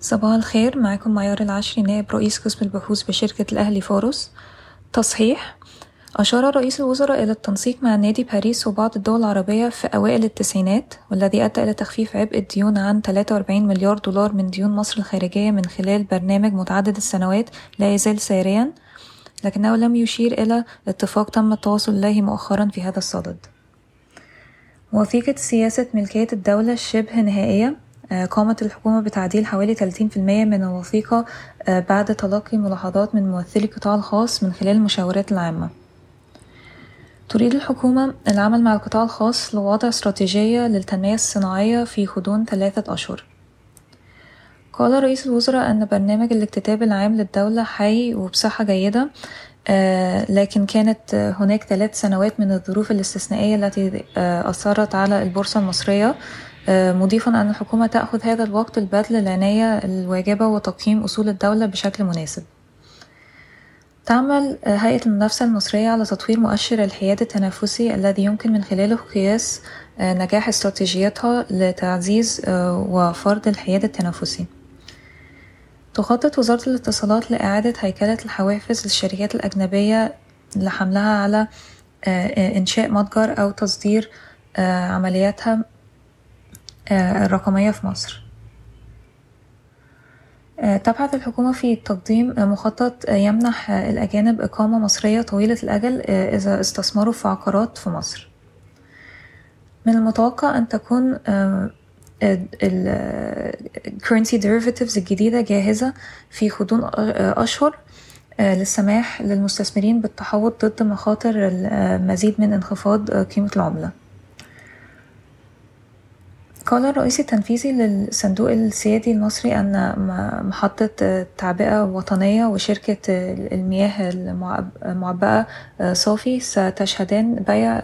صباح الخير معاكم معيار العشري نائب رئيس قسم البحوث بشركة الأهلي فارس تصحيح أشار رئيس الوزراء إلى التنسيق مع نادي باريس وبعض الدول العربية في أوائل التسعينات والذي أدى إلى تخفيف عبء الديون عن 43 مليار دولار من ديون مصر الخارجية من خلال برنامج متعدد السنوات لا يزال ساريا لكنه لم يشير إلى اتفاق تم التواصل إليه مؤخرا في هذا الصدد. وثيقة سياسة ملكية الدولة شبه نهائية قامت الحكومة بتعديل حوالي 30% من الوثيقة بعد تلقي ملاحظات من ممثلي القطاع الخاص من خلال المشاورات العامة. تريد الحكومة العمل مع القطاع الخاص لوضع استراتيجية للتنمية الصناعية في غضون ثلاثة أشهر. قال رئيس الوزراء أن برنامج الاكتتاب العام للدولة حي وبصحة جيدة لكن كانت هناك ثلاث سنوات من الظروف الاستثنائية التي أثرت على البورصة المصرية. مضيفا أن الحكومة تأخذ هذا الوقت لبذل العناية الواجبة وتقييم أصول الدولة بشكل مناسب. تعمل هيئة المنافسة المصرية على تطوير مؤشر الحياد التنافسي الذي يمكن من خلاله قياس نجاح استراتيجيتها لتعزيز وفرض الحياد التنافسي. تخطط وزارة الاتصالات لإعادة هيكلة الحوافز للشركات الأجنبية لحملها على إنشاء متجر أو تصدير عملياتها الرقمية في مصر. تبحث الحكومة في تقديم مخطط يمنح الأجانب إقامة مصرية طويلة الأجل إذا استثمروا في عقارات في مصر. من المتوقع أن تكون ال currency derivatives الجديدة جاهزة في غضون أشهر للسماح للمستثمرين بالتحوط ضد مخاطر المزيد من انخفاض قيمة العملة. قال الرئيس التنفيذي للصندوق السيادي المصري أن محطة تعبئة وطنية وشركة المياه المعبأة صافي ستشهدان بيع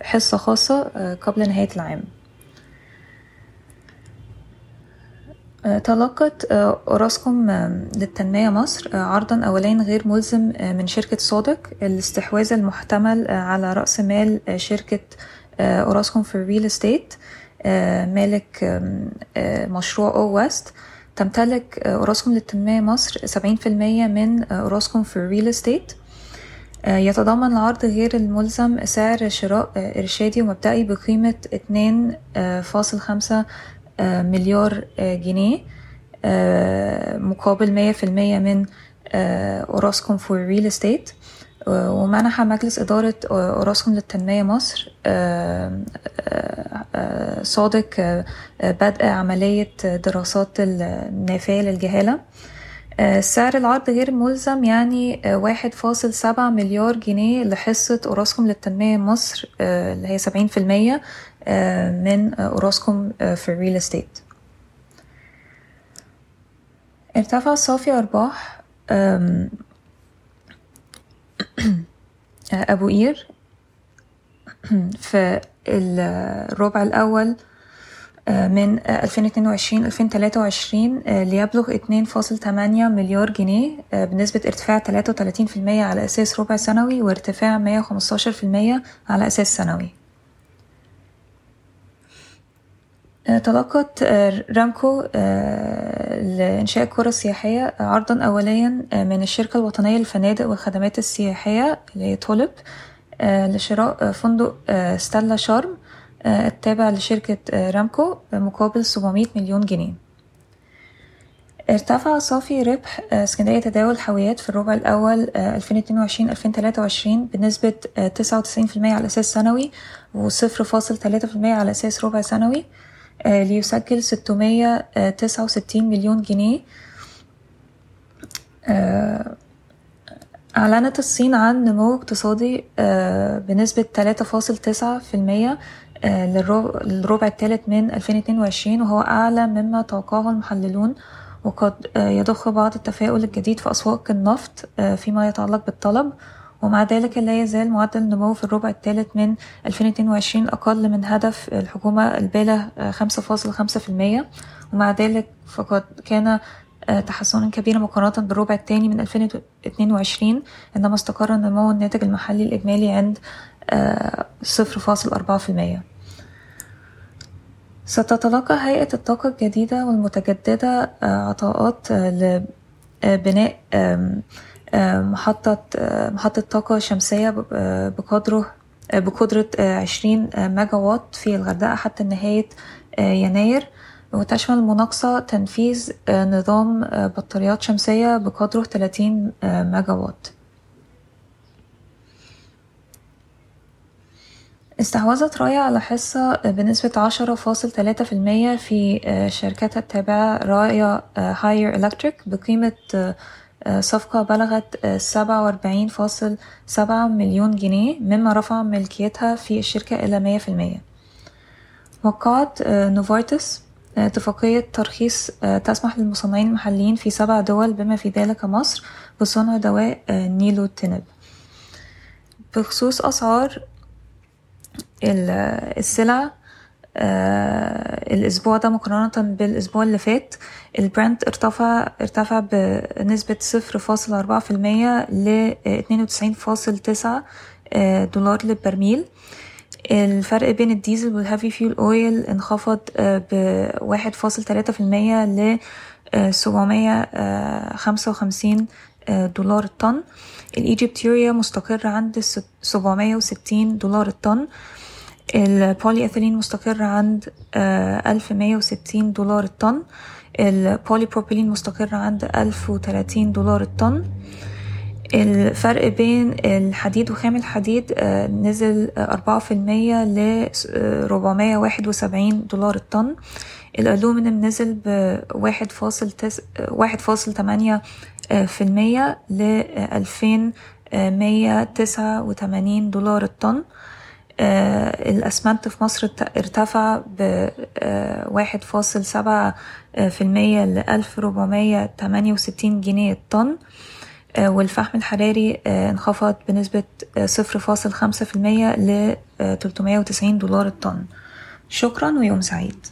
حصة خاصة قبل نهاية العام. تلقت أوراسكوم للتنمية مصر عرضا أوليا غير ملزم من شركة سوديك للاستحواذ المحتمل على رأس مال شركة أوراسكوم for real estate مالك مشروع O West. تمتلك أوراسكوم للتنمية مصر سبعين في المية من أوراسكوم for real estate يتضمن العرض غير الملزم سعر شراء إرشادي ومبدئي بقيمة اتنين فاصل خمسة مليار جنيه. مقابل مية في المية من أوراسكوم for real estate ومنح مجلس إدارة أوراسكوم للتنمية مصر سوديك بدء عملية الدراسات النافية للجهالة. سعر العرض غير ملزم يعني واحد فاصل سبعة مليار جنيه لحصة أوراسكوم للتنمية مصر اللي هي سبعين في المية من أوراسكوم في ال real estate ارتفع صافي أرباح أبو قير. في الربع الأول من 2022 2023 ليبلغ 2.8 مليار جنيه بنسبة ارتفاع 33% على أساس ربع سنوي وارتفاع 115% على أساس سنوي. تلقت رامكو لإنشاء القرى السياحية عرضا أوليا من الشركة الوطنية للفنادق والخدمات السياحية اللي هي لشراء فندق ستيلا شارم التابع لشركة رامكو مقابل 700 مليون جنيه. ارتفع صافي ربح اسكندرية تداول الحاويات في الربع الأول 2022-2023 بنسبة 99% على أساس سنوي و0.3% على أساس ربع سنوي ليسجل 669 مليون جنيه. أعلنت الصين عن نمو اقتصادي بنسبة 3.9% للربع الثالث من 2022 وهو أعلى مما توقعه المحللون وقد يضخ بعض التفاؤل الجديد في أسواق النفط فيما يتعلق بالطلب ومع ذلك لا يزال معدل النمو في الربع الثالث من 2022 أقل من هدف الحكومة البالغ 5.5% ومع ذلك فقد كان تحسنا كبيرا مقارنة بالربع الثاني من 2022 عندما استقر النمو الناتج المحلي الإجمالي عند صفر فاصل أربعة في المية. ستتلقى هيئة الطاقة الجديدة والمتجددة عطاءات لبناء محطة محطة طاقة شمسية بقدرة بقدرة عشرين ميجا وات في الغردقة حتى نهاية يناير. وتشمل مناقصة تنفيذ نظام بطاريات شمسية بقدرة تلاتين ميجا وات استحوذت رايا على حصة بنسبة عشرة فاصل تلاتة في المية في شركتها التابعة رايا هاير إلكتريك بقيمة صفقة بلغت سبعة وأربعين فاصل سبعة مليون جنيه مما رفع ملكيتها في الشركة إلى مية في المية. وقعت نوفارتس اتفاقية ترخيص تسمح للمصنعين المحليين في سبع دول بما في ذلك مصر بصنع دواء نيلوتينيب. بخصوص أسعار السلع الأسبوع ده مقارنة بالأسبوع اللي فات البرنت ارتفع ارتفع بنسبة صفر فاصل أربعة في المية لاتنين وتسعين فاصل تسعة دولار للبرميل. الفرق بين الديزل وال heavy fuel oil انخفض بواحد فاصل تلاتة في المية ل سبعمية خمسة وخمسين دولار الطن. الإيجيبتيوريا مستقر عند سبعمية وستين دولار الطن. البولي اثيلين مستقر عند ألف مية وستين دولار الطن. البولي بروبيلين مستقر عند ألف وتلاتين دولار الطن. الفرق بين الحديد وخام الحديد نزل أربعة في المية لربعمية واحد وسبعين دولار الطن. الألومنيوم نزل بواحد فاصل تس واحد فاصل تمانية في المية لألفين مية تسعة وتمانين دولار الطن. الأسمنت في مصر ارتفع بواحد فاصل سبعة في المية لألف ربعمية تمانية وستين جنيه الطن. والفحم الحراري انخفض بنسبة صفر فاصل خمسة في المية لتلتمية وتسعين دولار الطن. شكرا ويوم سعيد.